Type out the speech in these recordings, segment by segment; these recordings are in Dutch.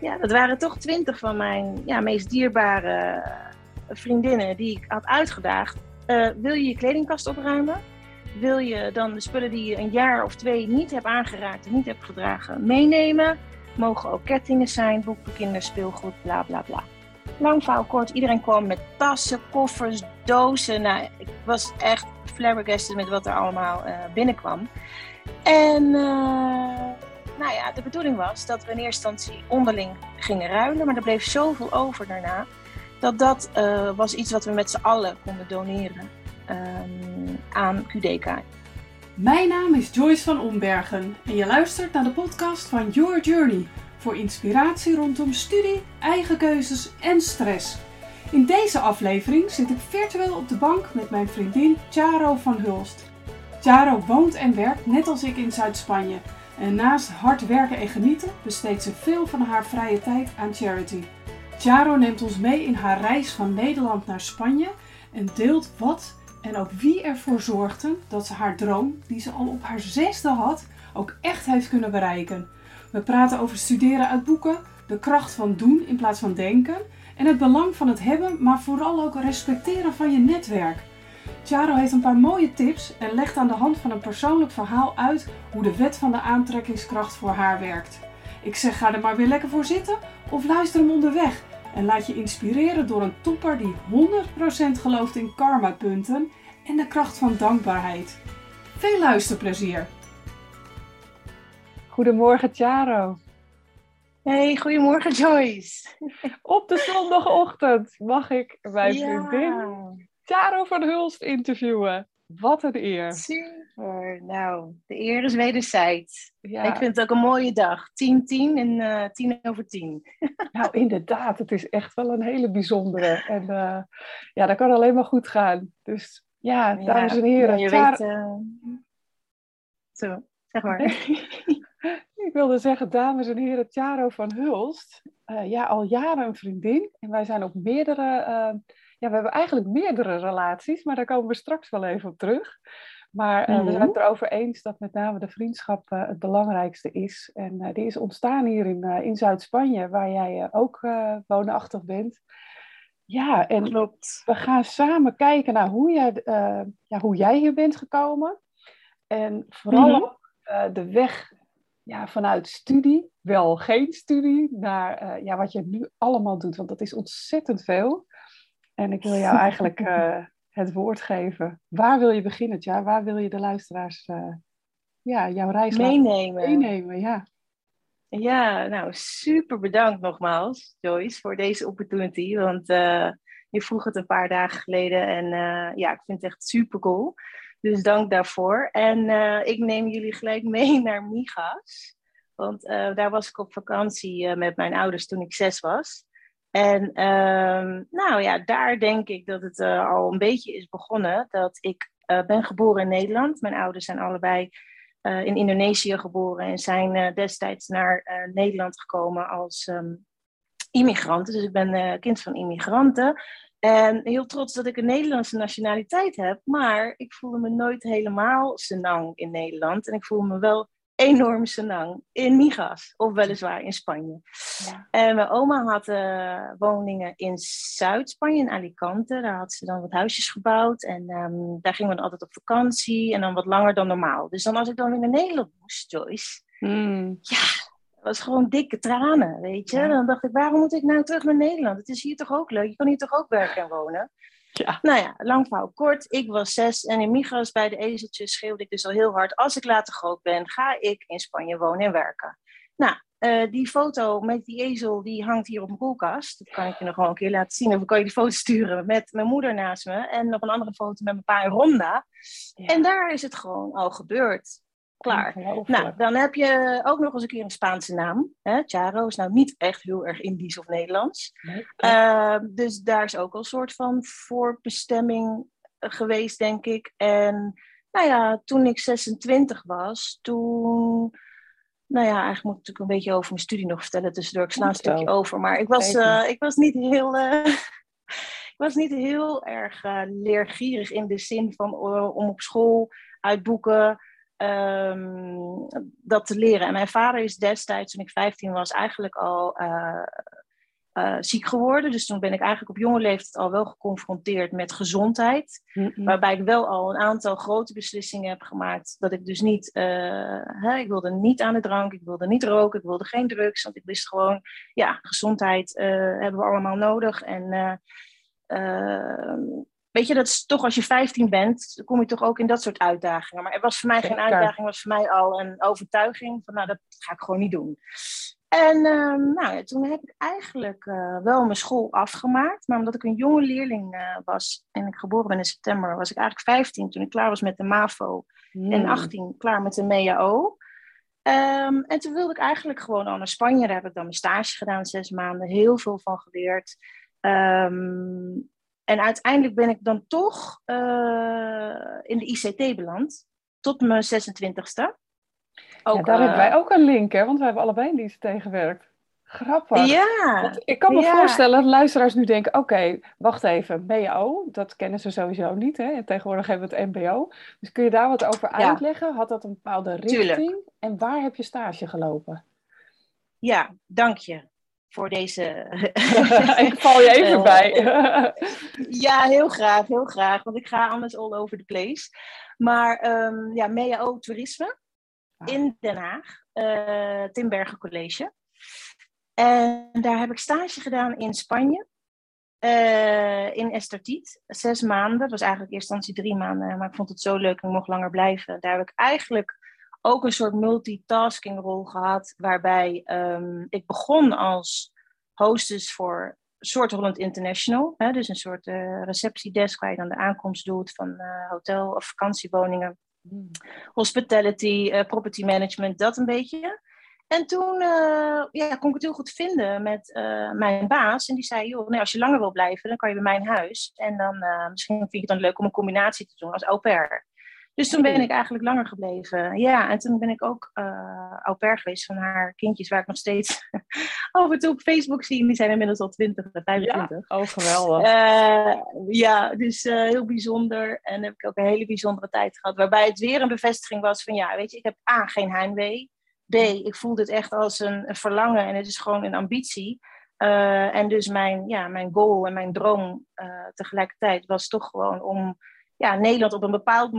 ja, dat waren toch twintig van mijn ja, meest dierbare vriendinnen die ik had uitgedaagd. Uh, wil je je kledingkast opruimen? Wil je dan de spullen die je een jaar of twee niet hebt aangeraakt en niet hebt gedragen meenemen? Mogen ook kettingen zijn, boeken, kinderspeelgoed, bla bla bla. Lang verhaal kort, iedereen kwam met tassen, koffers, dozen. Nou, ik was echt flabbergasted met wat er allemaal uh, binnenkwam. En nou ja, de bedoeling was dat we in eerste instantie onderling gingen ruilen, maar er bleef zoveel over daarna. Dat dat uh, was iets wat we met z'n allen konden doneren um, aan QDK. Mijn naam is Joyce van Ombergen en je luistert naar de podcast van Your Journey voor inspiratie rondom studie, eigen keuzes en stress. In deze aflevering zit ik virtueel op de bank met mijn vriendin Charo van Hulst. Charo woont en werkt net als ik in Zuid-Spanje en naast hard werken en genieten besteedt ze veel van haar vrije tijd aan charity. Charo neemt ons mee in haar reis van Nederland naar Spanje en deelt wat en ook wie ervoor zorgde dat ze haar droom, die ze al op haar zesde had, ook echt heeft kunnen bereiken. We praten over studeren uit boeken, de kracht van doen in plaats van denken en het belang van het hebben, maar vooral ook respecteren van je netwerk. Charo heeft een paar mooie tips en legt aan de hand van een persoonlijk verhaal uit hoe de wet van de aantrekkingskracht voor haar werkt. Ik zeg ga er maar weer lekker voor zitten of luister hem onderweg en laat je inspireren door een topper die 100% gelooft in karma-punten en de kracht van dankbaarheid. Veel luisterplezier! Goedemorgen, Charo. Hey, goedemorgen Joyce. Op de zondagochtend mag ik mijn vriendin Charo van Hulst interviewen. Wat een eer. Super. Nou, de eer is wederzijds. Ja. Ik vind het ook een mooie dag. 10-10 en uh, eh, 10 over 10. nou, inderdaad. Het is echt wel een hele bijzondere. En uh, ja, dat kan alleen maar goed gaan. Dus ja, dames en heren. je weet... Uh... Zo, zeg maar. Ik wilde zeggen, dames en heren, Charo van Hulst. ja, al jaren een vriendin. En wij zijn op meerdere ja, we hebben eigenlijk meerdere relaties, maar daar komen we straks wel even op terug. Maar uh, we zijn mhm. het erover eens dat met name de vriendschap uh, het belangrijkste is. En uh, die is ontstaan hier in, in Zuid-Spanje, waar jij ook woonachtig bent. Ja, en Klopt. we gaan samen kijken naar hoe jij, ja, hoe jij hier bent gekomen. En vooral mm ook de weg ja, vanuit studie, wel geen studie, naar ja, wat je nu allemaal doet. Want dat is ontzettend veel. En ik wil jou eigenlijk uh, het woord geven. Waar wil je beginnen, ja? Waar wil je de luisteraars uh, ja, jouw reis meenemen? meenemen ja. ja, nou super bedankt nogmaals, Joyce, voor deze opportunity. Want uh, je vroeg het een paar dagen geleden en ja, ik vind het echt super cool. Dus dank daarvoor. En ik neem jullie gelijk mee naar Migas. Want daar was ik op vakantie met mijn ouders toen ik zes was. En um, nou ja, daar denk ik dat het uh, al een beetje is begonnen. Dat ik uh, ben geboren in Nederland. Mijn ouders zijn allebei uh, in Indonesië geboren en zijn destijds naar Nederland gekomen als um, immigranten. Dus ik ben kind van immigranten. En heel trots dat ik een Nederlandse nationaliteit heb. Maar ik voelde me nooit helemaal senang in Nederland. En ik voel me wel enorm senang in Migas, of weliswaar in Spanje. Ja. En mijn oma had uh, woningen in Zuid-Spanje, in Alicante. Daar had ze dan wat huisjes gebouwd en um, daar gingen we dan altijd op vakantie en dan wat langer dan normaal. Dus dan als ik dan weer naar Nederland moest, Joyce, mm. ja, dat was gewoon dikke tranen, weet je. Ja. Dan dacht ik, waarom moet ik nou terug naar Nederland? Het is hier toch ook leuk? Je kan hier toch ook werken en wonen? Ja. Nou ja, lang verhaal kort. Ik was zes en in Migros bij de ezeltjes schreeuwde ik dus al heel hard. Als ik later groot ben, ga ik in Spanje wonen en werken. Nou, uh, die foto met die ezel, die hangt hier op mijn koelkast. Dat kan ik je nog gewoon een keer laten zien. Of kan je die foto sturen met mijn moeder naast me. En nog een andere foto met mijn pa en Ronda. Ja. En daar is het gewoon al gebeurd. Klaar. Nou, dan heb je ook nog eens een keer een Spaanse naam. Hè? Charo is nou niet echt heel erg Indisch of Nederlands. Nee, uh, dus daar is ook al een soort van voorbestemming geweest, denk ik. En nou ja, toen ik 26 was, toen... Nou ja, eigenlijk moet ik natuurlijk een beetje over mijn studie nog vertellen tussendoor. Ik sla een stukje over. Maar ik was, uh, ik was niet heel... Uh, ik was niet heel erg uh, leergierig in de zin van om op school uit boeken ehm, dat te leren. En mijn vader is destijds, toen ik 15 was, eigenlijk al uh, uh, ziek geworden. Dus toen ben ik eigenlijk op jonge leeftijd al wel geconfronteerd met gezondheid. Waarbij ik wel al een aantal grote beslissingen heb gemaakt. Dat ik dus niet, uh, hè, ik wilde niet aan de drank, ik wilde niet roken, ik wilde geen drugs. Want ik wist gewoon, ja, gezondheid hebben we allemaal nodig. En weet je, dat is toch als je 15 bent, kom je toch ook in dat soort uitdagingen. Maar het was voor mij geen uitdaging, was voor mij al een overtuiging van, nou, dat ga ik gewoon niet doen. En uh, nou, toen heb ik eigenlijk uh, wel mijn school afgemaakt. Maar omdat ik een jonge leerling uh, was en ik geboren ben in september, was ik eigenlijk 15 toen ik klaar was met de MAVO. En 18 klaar met de MEAO. Um, en toen wilde ik eigenlijk gewoon al naar Spanje. Daar heb ik dan mijn stage gedaan, zes maanden. Heel veel van geleerd. Um, en uiteindelijk ben ik dan toch uh, in de ICT beland. Tot mijn 26ste. Ook, ja, daar hebben wij ook een link, hè? Want we hebben allebei in die ICT gewerkt. Grappig. Ja. Want ik kan me voorstellen dat luisteraars nu denken: oké, wacht even, BO, dat kennen ze sowieso niet. Hè? En tegenwoordig hebben we het MBO. Dus kun je daar wat over uitleggen? Had dat een bepaalde richting? Tuurlijk. En waar heb je stage gelopen? Ja, dank je voor deze. ik val je even bij. ja, heel graag, heel graag. Want ik ga anders all over the place. Maar um, ja, MEAO Toerisme ah. in Den Haag, uh, Timbergen College. En daar heb ik stage gedaan in Spanje. Uh, in Estartiet, zes maanden. Dat was eigenlijk eerst instantie drie maanden, maar ik vond het zo leuk en ik mocht langer blijven. Daar heb ik eigenlijk ook een soort multitasking rol gehad, waarbij um, ik begon als hostess voor Soort Holland International. Hè, dus een soort uh, receptiedesk waar je dan de aankomst doet van uh, hotel- of vakantiewoningen. Mm. Hospitality, uh, property management, dat een beetje. En toen ja, kon ik het heel goed vinden met mijn baas. En die zei, joh, nee, als je langer wil blijven, dan kan je bij mijn huis. En dan misschien vind je het dan leuk om een combinatie te doen als au pair. Dus toen ben ik eigenlijk langer gebleven. Ja, en toen ben ik ook uh, au pair geweest van haar kindjes, waar ik nog steeds af en toe op Facebook zie. Die zijn inmiddels al 20 en 25. Ja, oh, geweldig. Uh, ja, dus uh, heel bijzonder. En heb ik ook een hele bijzondere tijd gehad. Waarbij het weer een bevestiging was van, ja, weet je, ik heb A, geen heimwee. B, ik voel dit echt als een, een verlangen en het is gewoon een ambitie. en dus mijn, ja, mijn goal en mijn droom tegelijkertijd was toch gewoon om ja, Nederland op een bepaald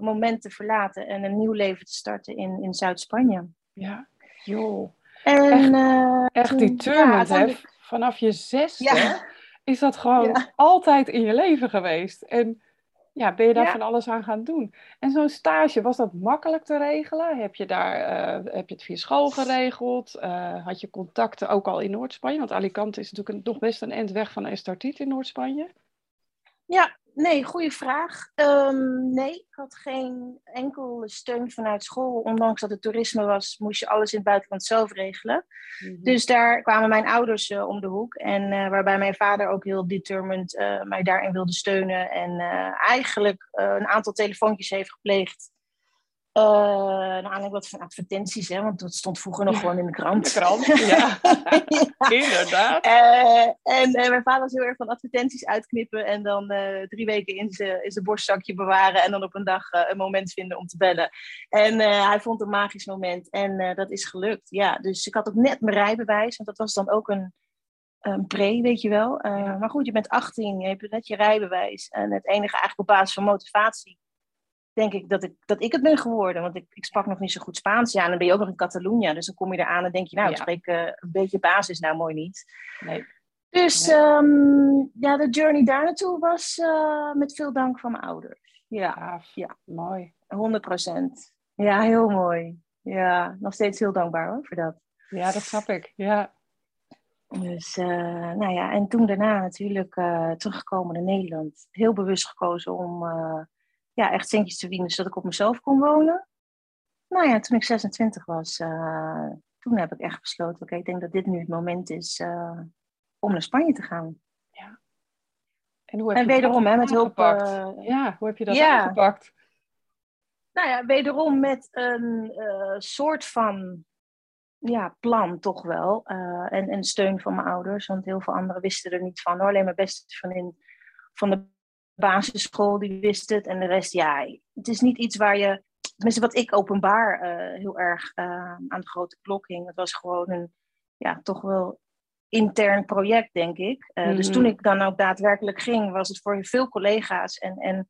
moment te verlaten en een nieuw leven te starten in, in Zuid-Spanje. Ja, joh. En, echt, uh, echt determined, ja, hè? Vanaf je zesde is dat gewoon altijd in je leven geweest. En ja, ben je daar van alles aan gaan doen. En zo'n stage, was dat makkelijk te regelen? Heb je, daar, uh, heb je het via school geregeld? Uh, had je contacten ook al in Noord-Spanje? Want Alicante is natuurlijk een, nog best een eind weg van Estartit in Noord-Spanje. Ja, nee, goede vraag. Um, nee, ik had geen enkele steun vanuit school. Ondanks dat het toerisme was, moest je alles in het buitenland zelf regelen. Mm -hmm. Dus daar kwamen mijn ouders uh, om de hoek. En uh, waarbij mijn vader ook heel determined uh, mij daarin wilde steunen. En eigenlijk een aantal telefoontjes heeft gepleegd uh, naar aanleiding wat van advertenties, hè, want dat stond vroeger nog gewoon in de krant. De krant, ja. ja. Inderdaad. Uh, en uh, mijn vader was heel erg van advertenties uitknippen en dan drie weken in zijn borstzakje bewaren en dan op een dag een moment vinden om te bellen. En hij vond een magisch moment en dat is gelukt. Ja, dus ik had ook net mijn rijbewijs, want dat was dan ook een, een pre, weet je wel. maar goed, je bent 18, je hebt net je rijbewijs en het enige eigenlijk op basis van motivatie denk ik dat ik, dat ik het ben geworden. Want ik, ik sprak nog niet zo goed Spaans. Ja, en dan ben je ook nog in Catalonië. Dus dan kom je eraan en denk je, nou, ik spreek uh, een beetje basis nou mooi niet. Nee. Dus nee. Um, ja, de journey daar naartoe was uh, met veel dank van mijn ouders. Ja, ja, ja. mooi. 100 procent. Ja, heel mooi. Ja, nog steeds heel dankbaar hoor, voor dat. Ja, dat snap ik. Ja. Dus, uh, nou ja, en toen daarna natuurlijk teruggekomen naar Nederland. Heel bewust gekozen om ja, echt centjes te verdienen zodat ik op mezelf kon wonen. Nou ja, toen ik 26 was, uh, toen heb ik echt besloten, oké, ik denk dat dit nu het moment is uh, om naar Spanje te gaan. Ja. En, hoe heb en je wederom, hè, met hulp. Uh, ja, hoe heb je dat ja. aangepakt? Nou ja, wederom met een soort van ja, plan toch wel. en, en steun van mijn ouders, want heel veel anderen wisten er niet van. Hoor. Alleen mijn beste vriendin van de basisschool, die wist het. En de rest, ja, het is niet iets waar je tenminste wat ik openbaar heel erg aan de grote klok hing. Het was gewoon een, ja, toch wel intern project, denk ik. Dus toen mhm. ik dan ook daadwerkelijk ging, was het voor veel collega's en, en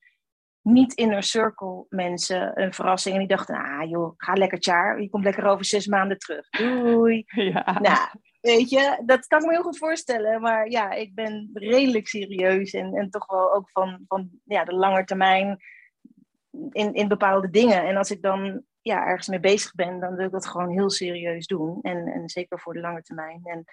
niet inner circle mensen een verrassing. En die dachten, ah joh, ga lekker tjaar. Je komt lekker over zes maanden terug. Doei. Ja. Nou, weet je, dat kan ik me heel goed voorstellen. Maar ja, ik ben redelijk serieus. En, en toch wel ook van, van ja, de lange termijn in, in bepaalde dingen. En als ik dan ja, ergens mee bezig ben, dan wil ik dat gewoon heel serieus doen. En, en zeker voor de lange termijn. En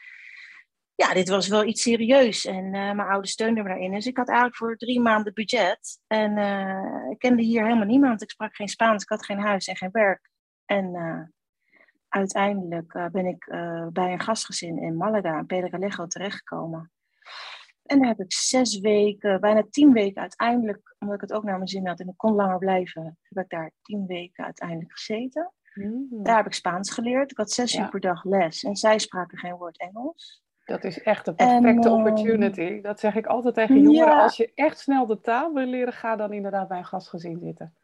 ja, dit was wel iets serieus. En uh, mijn oude steunde me daarin. Dus ik had eigenlijk voor drie maanden budget. En uh, ik kende hier helemaal niemand. Ik sprak geen Spaans, ik had geen huis en geen werk. En uh, uiteindelijk ben ik bij een gastgezin in Malaga, in Pedregalejo, terechtgekomen. En daar heb ik zes weken, bijna tien weken uiteindelijk, omdat ik het ook naar mijn zin had en ik kon langer blijven, heb ik daar tien weken uiteindelijk gezeten. Mm. Daar heb ik Spaans geleerd. Ik had zes uur per dag les en zij spraken geen woord Engels. Dat is echt een perfecte ehm, opportunity. Dat zeg ik altijd tegen jongeren. Als je echt snel de taal wil leren, ga dan inderdaad bij een gastgezin zitten.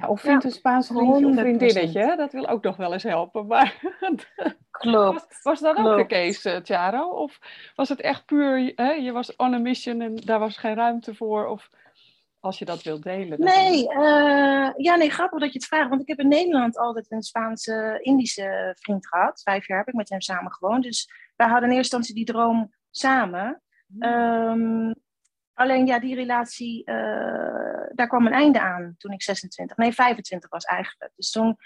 Ja, of vind een Spaanse vriendje of vriendinnetje. Dat wil ook nog wel eens helpen. Maar Klopt. Was, was dat ook de case, uh, Charo? Of was het echt puur, hè, je was on a mission en daar was geen ruimte voor? Of als je dat wilt delen. Nee, uh, ja, nee, grappig dat je het vraagt. Want ik heb in Nederland altijd een Spaanse, Indische vriend gehad. Vijf jaar heb ik met hem samen gewoond. Dus wij hadden in eerste instantie die droom samen. Hmm. Ehm, alleen ja, die relatie, uh, daar kwam een einde aan toen ik 26, nee 25 was eigenlijk. Dus toen,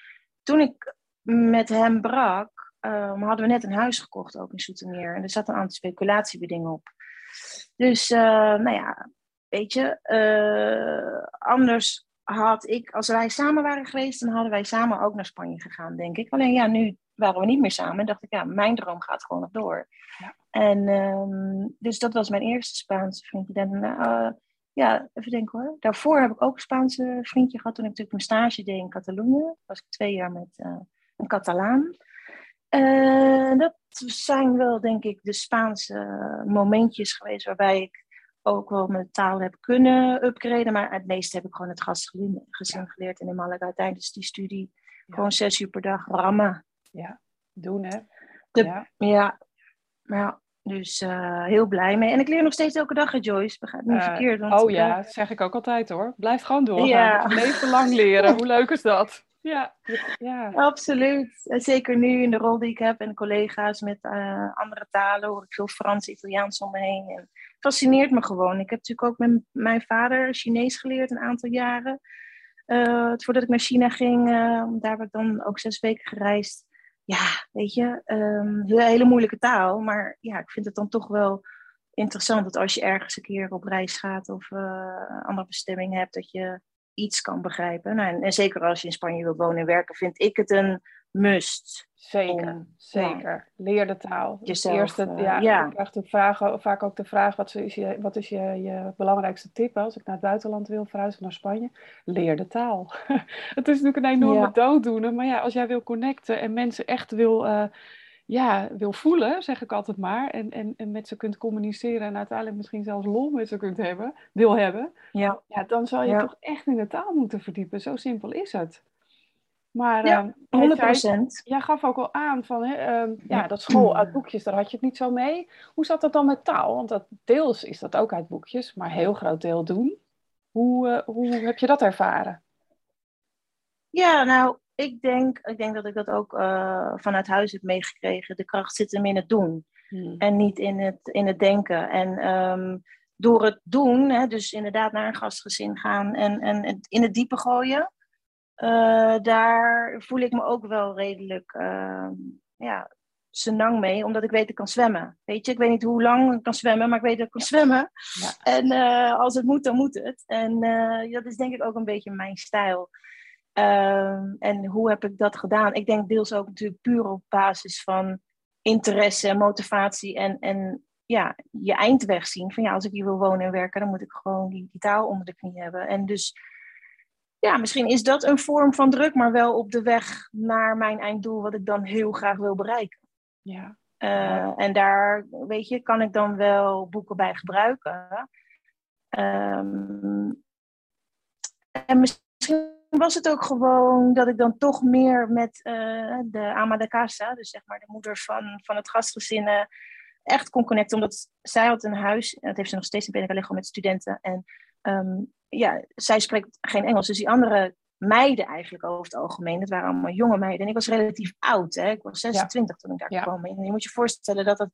toen ik met hem brak, um, hadden we net een huis gekocht ook in Soetermeer. En er zat een aantal speculatiebedingen op. Dus uh, nou ja, weet je, uh, anders had ik, als wij samen waren geweest, dan hadden wij samen ook naar Spanje gegaan, denk ik. Alleen ja, nu waren we niet meer samen en dacht ik, ja, mijn droom gaat gewoon nog door. Ja. En um, dus dat was mijn eerste Spaanse vriendje. En uh, ja, even denken hoor. Daarvoor heb ik ook een Spaanse vriendje gehad toen ik natuurlijk mijn stage deed in Catalonië. was ik twee jaar met uh, een Catalaan. Uh, dat zijn wel, denk ik, de Spaanse momentjes geweest waarbij ik ook wel mijn taal heb kunnen upgraden. Maar het meeste heb ik gewoon het gastgezin geleerd. En in Malaga tijdens die studie gewoon zes uur per dag rammen. Ja, doen hè. ja. ja. ja. Dus uh, heel blij mee. En ik leer nog steeds elke dag, Joyce. Begrijp niet uh, verkeerd. Want oh ja, dat zeg ik ook altijd hoor. Blijf gewoon doorgaan. Ja. Leven lang leren. Hoe leuk is dat? Ja, ja. Absoluut. Zeker nu in de rol die ik heb en collega's met uh, andere talen hoor ik veel Frans, Italiaans om me heen. En het fascineert me gewoon. Ik heb natuurlijk ook met mijn vader Chinees geleerd een aantal jaren. Uh, voordat ik naar China ging, uh, daar heb ik dan ook zes weken gereisd. Ja, weet je, um, een hele moeilijke taal. Maar ja, ik vind het dan toch wel interessant dat als je ergens een keer op reis gaat of een andere bestemming hebt, dat je iets kan begrijpen. Nou, en, zeker als je in Spanje wil wonen en werken, vind ik het een must. Zeker, zeker. Leer de taal. Jezelf, Eerste, uh, ja, ja. Ik krijg vaak ook de vraag, wat is, je, wat is je, je belangrijkste tip als ik naar het buitenland wil verhuizen, naar Spanje? Leer de taal. het is natuurlijk een enorme ja. dooddoener, maar ja, als jij wil connecten en mensen echt wil... Uh, ja, wil voelen, zeg ik altijd maar. En, en, en met ze kunt communiceren en uiteindelijk misschien zelfs lol met ze kunt hebben, wil hebben. Ja. ja dan zal je toch echt in de taal moeten verdiepen. Zo simpel is het. Maar ja, 100%. Jij, jij gaf ook al aan van hè, um, ja, dat school uit boekjes, daar had je het niet zo mee. Hoe zat dat dan met taal? Want dat, deels is dat ook uit boekjes, maar heel groot deel doen. Hoe, uh, hoe heb je dat ervaren? Ja, nou, ik denk, ik denk dat ik dat ook uh, vanuit huis heb meegekregen. De kracht zit hem in het doen hmm. en niet in het, in het denken. En um, door het doen, hè, dus inderdaad naar een gastgezin gaan en, en het in het diepe gooien, uh, daar voel ik me ook wel redelijk uh, ja, senang mee, omdat ik weet dat ik kan zwemmen. Weet je, ik weet niet hoe lang ik kan zwemmen, maar ik weet dat ik kan zwemmen. Ja. En uh, als het moet, dan moet het. En dat is denk ik ook een beetje mijn stijl. Um, en hoe heb ik dat gedaan? Ik denk deels ook natuurlijk puur op basis van interesse, motivatie en, en ja, je eindweg zien. Van ja, als ik hier wil wonen en werken, dan moet ik gewoon die, die taal onder de knie hebben. En dus ja, misschien is dat een vorm van druk, maar wel op de weg naar mijn einddoel, wat ik dan heel graag wil bereiken. Ja. Uh, en daar, weet je, kan ik dan wel boeken bij gebruiken. Um, en misschien was het ook gewoon dat ik dan toch meer met uh, de ama de casa, dus zeg maar de moeder van, van het gastgezin, uh, echt kon connecten. Omdat zij had een huis, en dat heeft ze nog steeds in Benica met studenten. En um, ja, zij spreekt geen Engels, dus die andere meiden eigenlijk over het algemeen. Dat waren allemaal jonge meiden. En ik was relatief oud. Hè? Ik was 26 toen ik daar ja. kwam. En je moet je voorstellen dat het,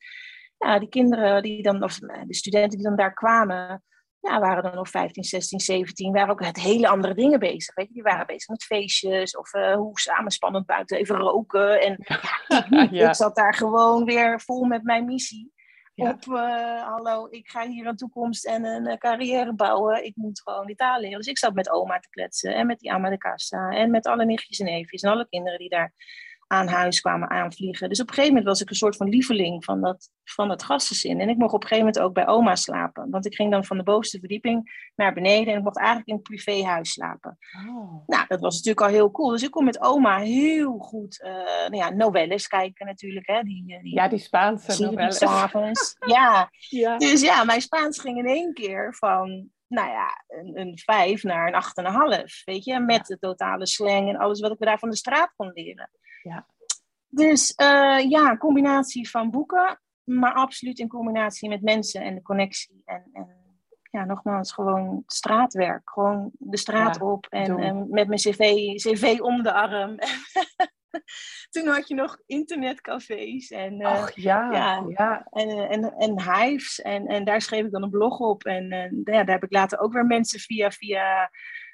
ja, die kinderen die dan, of de studenten die dan daar kwamen, ja, waren dan nog 15, 16, 17, waren ook met hele andere dingen bezig. Weet je? Die waren bezig met feestjes of uh, hoe samenspannend buiten even roken. En ja, ik, ik zat daar gewoon weer vol met mijn missie. Op, uh, hallo, ik ga hier een toekomst en een uh, carrière bouwen. Ik moet gewoon Italië leren. Dus ik zat met oma te kletsen en met die casa. En met alle nichtjes en neefjes en alle kinderen die daar aan huis kwamen aanvliegen. Dus op een gegeven moment was ik een soort van lieveling van dat, van dat gastgezin. En ik mocht op een gegeven moment ook bij oma slapen. Want ik ging dan van de bovenste verdieping naar beneden en ik mocht eigenlijk in een privéhuis slapen. Oh. Nou, dat was natuurlijk al heel cool. Dus ik kon met oma heel goed uh, nou ja, novelles kijken natuurlijk. Hè? Die, eh, die, ja, die Spaanse novelles. Ja. ja. Dus ja, mijn Spaans ging in één keer van nou ja, een, een vijf naar een acht en een half. Weet je, met de totale slang en alles wat ik daar van de straat kon leren. Ja. Dus uh, ja, een combinatie van boeken, maar absoluut in combinatie met mensen en de connectie. En, en ja, nogmaals, gewoon straatwerk. Gewoon de straat op en, en, met mijn cv, cv om de arm. Toen had je nog internetcafés en, uh, ja, ja, ja, En, en, en hives. En, en daar schreef ik dan een blog op. En ja, daar heb ik later ook weer mensen via, via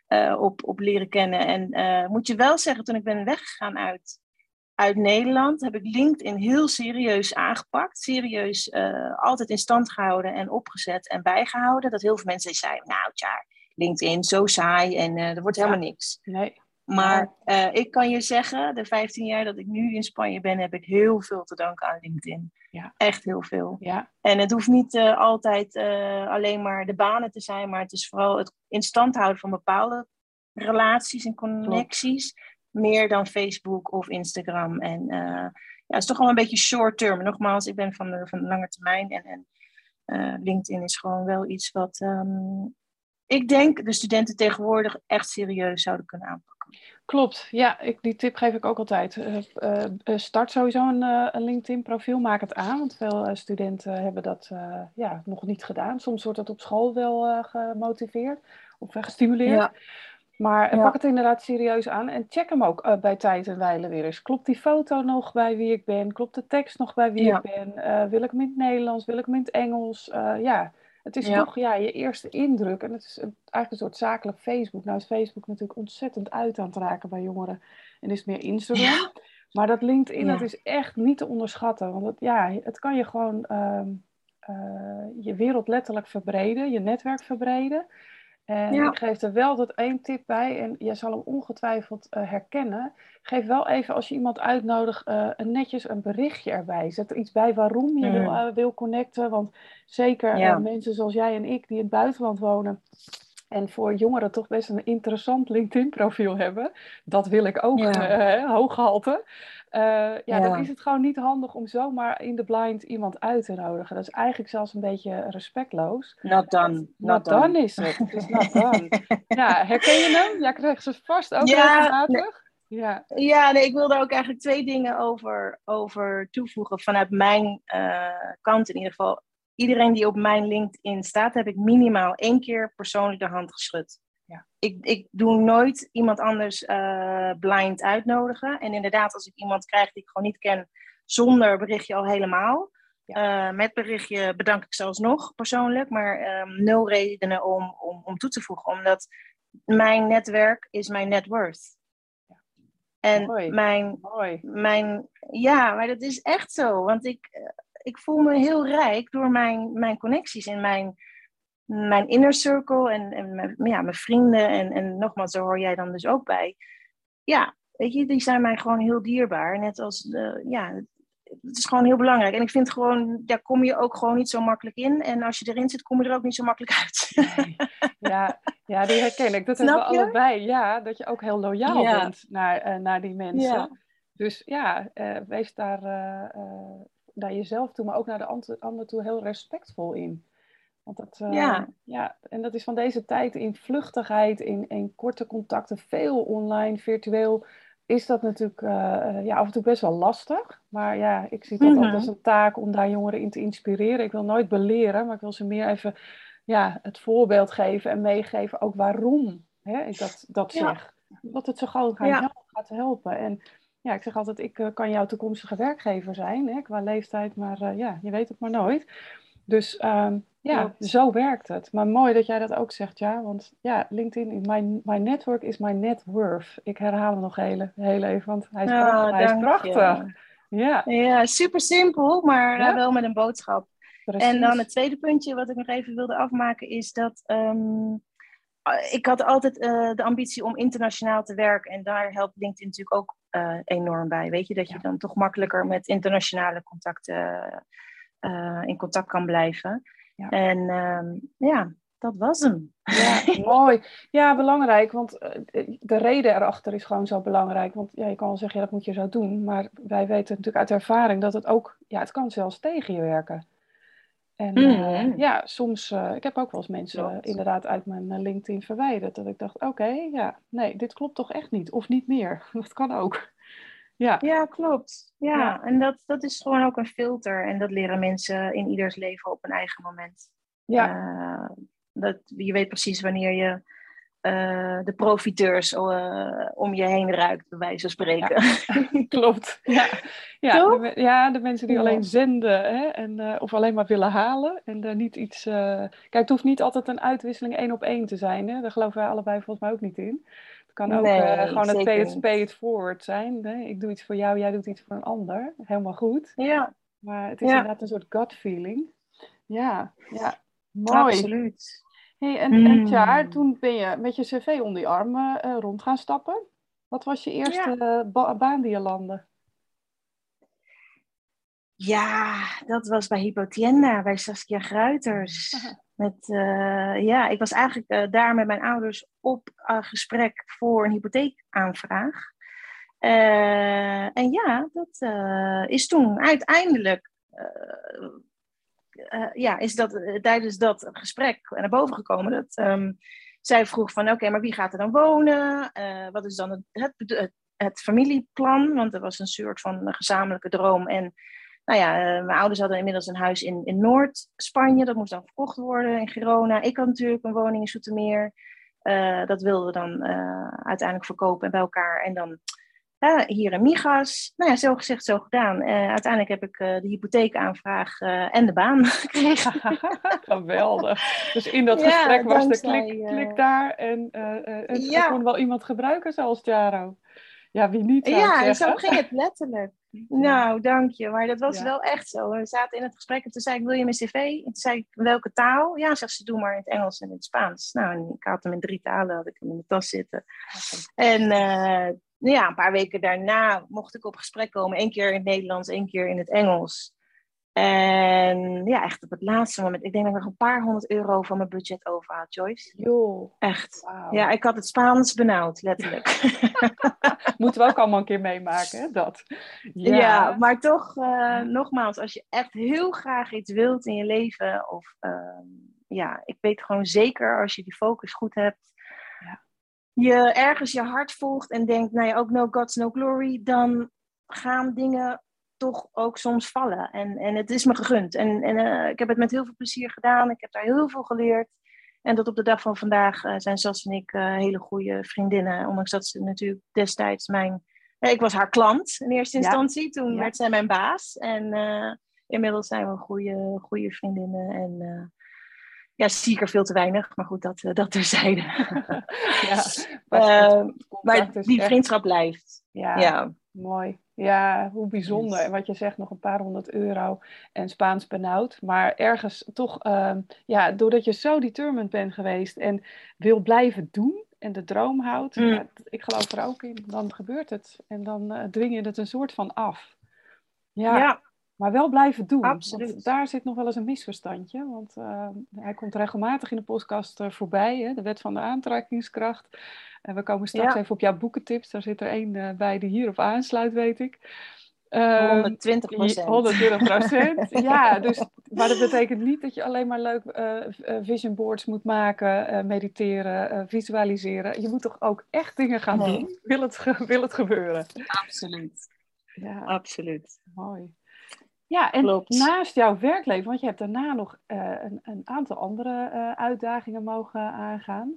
uh, op, op leren kennen. En moet je wel zeggen, toen ik ben weggegaan uit uit Nederland heb ik LinkedIn heel serieus aangepakt. Serieus uh, altijd in stand gehouden en opgezet en bijgehouden. Dat heel veel mensen zeiden, nou tja, LinkedIn, zo saai en uh, er wordt helemaal niks. Nee. Maar uh, ik kan je zeggen, de 15 jaar dat ik nu in Spanje ben, heb ik heel veel te danken aan LinkedIn. Ja. Echt heel veel. Ja. En het hoeft niet altijd alleen maar de banen te zijn, maar het is vooral het in stand houden van bepaalde relaties en connecties. Klopt meer dan Facebook of Instagram. En uh, ja, het is toch wel een beetje short term. Nogmaals, ik ben van de, van de lange termijn. En, en uh, LinkedIn is gewoon wel iets wat um, ik denk de studenten tegenwoordig echt serieus zouden kunnen aanpakken. Klopt, ja, ik, die tip geef ik ook altijd. Uh, start sowieso een, een LinkedIn-profiel, maak het aan, want veel studenten hebben dat ja, nog niet gedaan. Soms wordt dat op school wel gemotiveerd of gestimuleerd. Ja. Maar pak het inderdaad serieus aan en check hem ook uh, bij tijd en wijle weer eens. Klopt die foto nog bij wie ik ben? Klopt de tekst nog bij wie ik ben? Uh, wil ik hem in het Nederlands? Wil ik hem in het Engels? Uh, ja, het is toch ja, je eerste indruk. En het is een, eigenlijk een soort zakelijk Facebook. Nou is Facebook natuurlijk ontzettend uit aan het raken bij jongeren. En is meer Instagram. Maar dat LinkedIn, dat is echt niet te onderschatten. Want het, ja, het kan je gewoon ehm, je wereld letterlijk verbreden, je netwerk verbreden. En ik geef er wel dat één tip bij, en jij zal hem ongetwijfeld uh, herkennen. Geef wel even als je iemand uitnodigt, uh, een netjes een berichtje erbij. Zet er iets bij waarom je wil, uh, wil, connecten. Want zeker mensen zoals jij en ik die in het buitenland wonen. En voor jongeren toch best een interessant LinkedIn-profiel hebben. Dat wil ik ook, ja. hoog gehalte. Uh, ja, dan is het gewoon niet handig om zomaar in de blind iemand uit te nodigen. Dat is eigenlijk zelfs een beetje respectloos. Not done. Not, done. is het. Het is not done. ja, herken je hem? Ja, krijgt ze vast ook ja, regelmatig. Ja, ja nee, ik wil daar ook eigenlijk twee dingen over, over toevoegen. Vanuit mijn uh, kant in ieder geval. Iedereen die op mijn LinkedIn staat, heb ik minimaal één keer persoonlijk de hand geschud. Ja. Ik, ik doe nooit iemand anders uh, blind uitnodigen. En inderdaad, als ik iemand krijg die ik gewoon niet ken, zonder berichtje al helemaal. Ja. Uh, met berichtje bedank ik zelfs nog persoonlijk, maar um, nul redenen om, om, om toe te voegen. Omdat mijn netwerk is mijn net worth. Ja. En Mooi. Mijn, Mooi. mijn, ja, maar dat is echt zo. Want ik, eh, ik voel me heel rijk door mijn, mijn connecties en mijn, mijn inner circle en, en mijn, ja, mijn vrienden. En, en nogmaals, daar hoor jij dan dus ook bij. Ja, weet je, die zijn mij gewoon heel dierbaar. Net als, de, ja, het is gewoon heel belangrijk. En ik vind gewoon, daar kom je ook gewoon niet zo makkelijk in. En als je erin zit, kom je er ook niet zo makkelijk uit. Ja, ja die herken ik. Dat hebben we allebei. Ja, dat je ook heel loyaal bent naar, uh, naar die mensen. Ja. Dus ja, uh, wees daar uh, naar jezelf toe, maar ook naar de ander toe heel respectvol in. Want dat, ja. ja, en dat is van deze tijd in vluchtigheid, in, in korte contacten, veel online, virtueel is dat natuurlijk uh, ja, af en toe best wel lastig. Maar ja, ik zie dat mm ook als een taak om daar jongeren in te inspireren. Ik wil nooit beleren, maar ik wil ze meer even ja, het voorbeeld geven en meegeven ook waarom hè, ik dat, dat zeg. Dat het zo gauw gaat, gaat helpen. En ja, ik zeg altijd, ik uh, kan jouw toekomstige werkgever zijn, hè, qua leeftijd, maar ja, je weet het maar nooit. Dus um, ja, zo werkt het. Maar mooi dat jij dat ook zegt, ja. Want ja, LinkedIn, my, my network is my net worth. Ik herhaal hem nog heel, heel even, want hij is, oh, prachtig. Hij is prachtig. Ja. ja, super simpel, maar wel met een boodschap. En dan het tweede puntje wat ik nog even wilde afmaken is dat um, ik had altijd uh, de ambitie om internationaal te werken. En daar helpt LinkedIn natuurlijk ook uh, enorm bij. Weet je, dat je dan toch makkelijker met internationale contacten uh, in contact kan blijven. Ja. En uh, ja, dat was hem. Ja, mooi. Ja, belangrijk, want eh, de reden erachter is gewoon zo belangrijk. Want ja, je kan wel zeggen, ja, dat moet je zo doen. Maar wij weten natuurlijk uit ervaring dat het ook, ja, het kan zelfs tegen je werken. En mm ja, soms, uh, ik heb ook wel eens mensen inderdaad uit mijn LinkedIn verwijderd. Dat ik dacht, oké, ja, nee, dit klopt toch echt niet. Of niet meer. Dat kan ook. Ja, ja klopt. Ja. en dat, dat is gewoon ook een filter. En dat leren mensen in ieders leven op een eigen moment. Ja. Dat, je weet precies wanneer je uh, de profiteurs uh, om je heen ruikt, bij wijze van spreken. Ja, klopt. Ja, ja, de, ja, de mensen die alleen zenden hè, en, of alleen maar willen halen en daar niet iets. Kijk, het hoeft niet altijd een uitwisseling één op één te zijn. Hè? Daar geloven wij allebei volgens mij ook niet in kan ook gewoon een pay it, pay it forward zijn. Hè? Ik doe iets voor jou, jij doet iets voor een ander. Helemaal goed. Ja. Maar het is inderdaad een soort gut feeling. Ja, ja. Mooi. Absoluut. Hey, en, mm. en jaar, toen ben je met je cv onder je arm uh, rond gaan stappen. Wat was je eerste ja. ba baan die je landde? Ja, dat was bij Hypotienda, bij Saskia Gruiters. Met, uh, ja, ik was eigenlijk uh, daar met mijn ouders op uh, gesprek voor een hypotheekaanvraag. en ja, dat is toen uiteindelijk, ja, is dat tijdens dat gesprek naar boven gekomen. Dat um, zij vroeg van, oké, maar wie gaat er dan wonen? wat is dan het, het, familieplan? Want er was een soort van gezamenlijke droom en nou ja, eh, mijn ouders hadden inmiddels een huis in, in Noord-Spanje. Dat moest dan verkocht worden in Girona. Ik had natuurlijk een woning in Zoetermeer. Uh, dat wilden we dan uiteindelijk verkopen en bij elkaar. En dan hier in Migas. Nou ja, zo gezegd, zo gedaan. uiteindelijk heb ik de hypotheekaanvraag en de baan gekregen. Geweldig. Dus in dat gesprek was de klik, klik daar. En het ja. kon wel iemand gebruiken zoals Jaro. Ja, wie niet? Ja, zo ging het letterlijk. Nou, dank je. Maar dat was wel echt zo. We zaten in het gesprek en toen zei ik, wil je mijn cv? En toen zei ik, welke taal? Ja, zegt ze, doe maar in het Engels en in het Spaans. Nou, en ik had hem in drie talen, had ik hem in de tas zitten. En ja, een paar weken daarna mocht ik op gesprek komen. Eén keer in het Nederlands, één keer in het Engels. En ja, echt op het laatste moment. Ik denk dat ik nog een paar honderd euro van mijn budget over had, Joyce. Joh. Echt. Ja, ik had het Spaans benauwd, letterlijk. Moeten we ook allemaal een keer meemaken, hè? dat. Ja, ja maar toch, uh, nogmaals, als je echt heel graag iets wilt in je leven, of uh, ja, ik weet gewoon zeker als je die focus goed hebt. Je ergens je hart volgt en denkt, nou ja, ook no gods, no glory, dan gaan dingen toch ook soms vallen. En, en het is me gegund. En, en uh, ik heb het met heel veel plezier gedaan. Ik heb daar heel veel geleerd. En tot op de dag van vandaag uh, zijn Sas en ik uh, hele goede vriendinnen. Ondanks dat ze natuurlijk destijds mijn... ik was haar klant in eerste instantie. Toen werd zij mijn baas. En inmiddels zijn we goede, goede vriendinnen. En ja, zie ik er veel te weinig. Maar goed, dat, dat terzijde. ja, maar, maar die vriendschap blijft. Ja, ja, mooi. Ja, hoe bijzonder. En wat je zegt, nog een paar honderd euro en Spaans benauwd. Maar ergens toch, uh, ja, doordat je zo determined bent geweest en wil blijven doen en de droom houdt, mm. ja, ik geloof er ook in, dan gebeurt het. En dan uh, dwing je het een soort van af. Ja, ja. Maar wel blijven doen. Absoluut. daar zit nog wel eens een misverstandje. Want uh, hij komt regelmatig in de podcast uh, voorbij, hè, de wet van de aantrekkingskracht. En we komen straks even op jouw boekentips. Daar zit er één uh, bij die hierop aansluit, weet ik. 120 Ehm, procent. 120 procent. ja, dus, maar dat betekent niet dat je alleen maar leuk eh, eh, vision boards moet maken, eh, mediteren, eh, visualiseren. Je moet toch ook echt dingen gaan Nee. doen? Wil het, wil het gebeuren? Absoluut. Ja, Absoluut. mooi. Ja, en Klopt. naast jouw werkleven, want je hebt daarna nog eh, een, een aantal andere eh, uitdagingen mogen aangaan.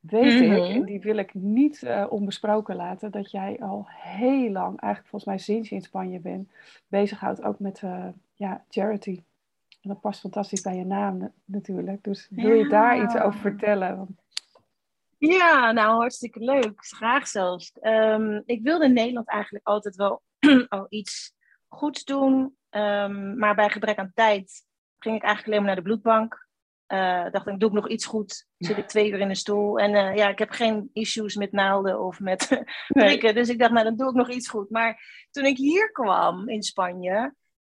Weet ik, Mhm. en die wil ik niet eh, onbesproken laten, dat jij al heel lang, eigenlijk volgens mij sinds je in Spanje bent, bezighoudt ook met ja, charity. En dat past fantastisch bij je naam na- natuurlijk. Dus wil je daar iets over vertellen? Want- Ja, nou hartstikke leuk. Graag zelfs. Ehm, ik wilde in Nederland eigenlijk altijd wel al iets goeds doen. Ehm, maar bij gebrek aan tijd ging ik eigenlijk alleen maar naar de bloedbank. Eh dacht ik, doe ik nog iets goed? Zit ik twee uur in de stoel. En eh, ja, ik heb geen issues met naalden of met prikken. Dus ik dacht, nou dan doe ik nog iets goed. Maar toen ik hier kwam in Spanje,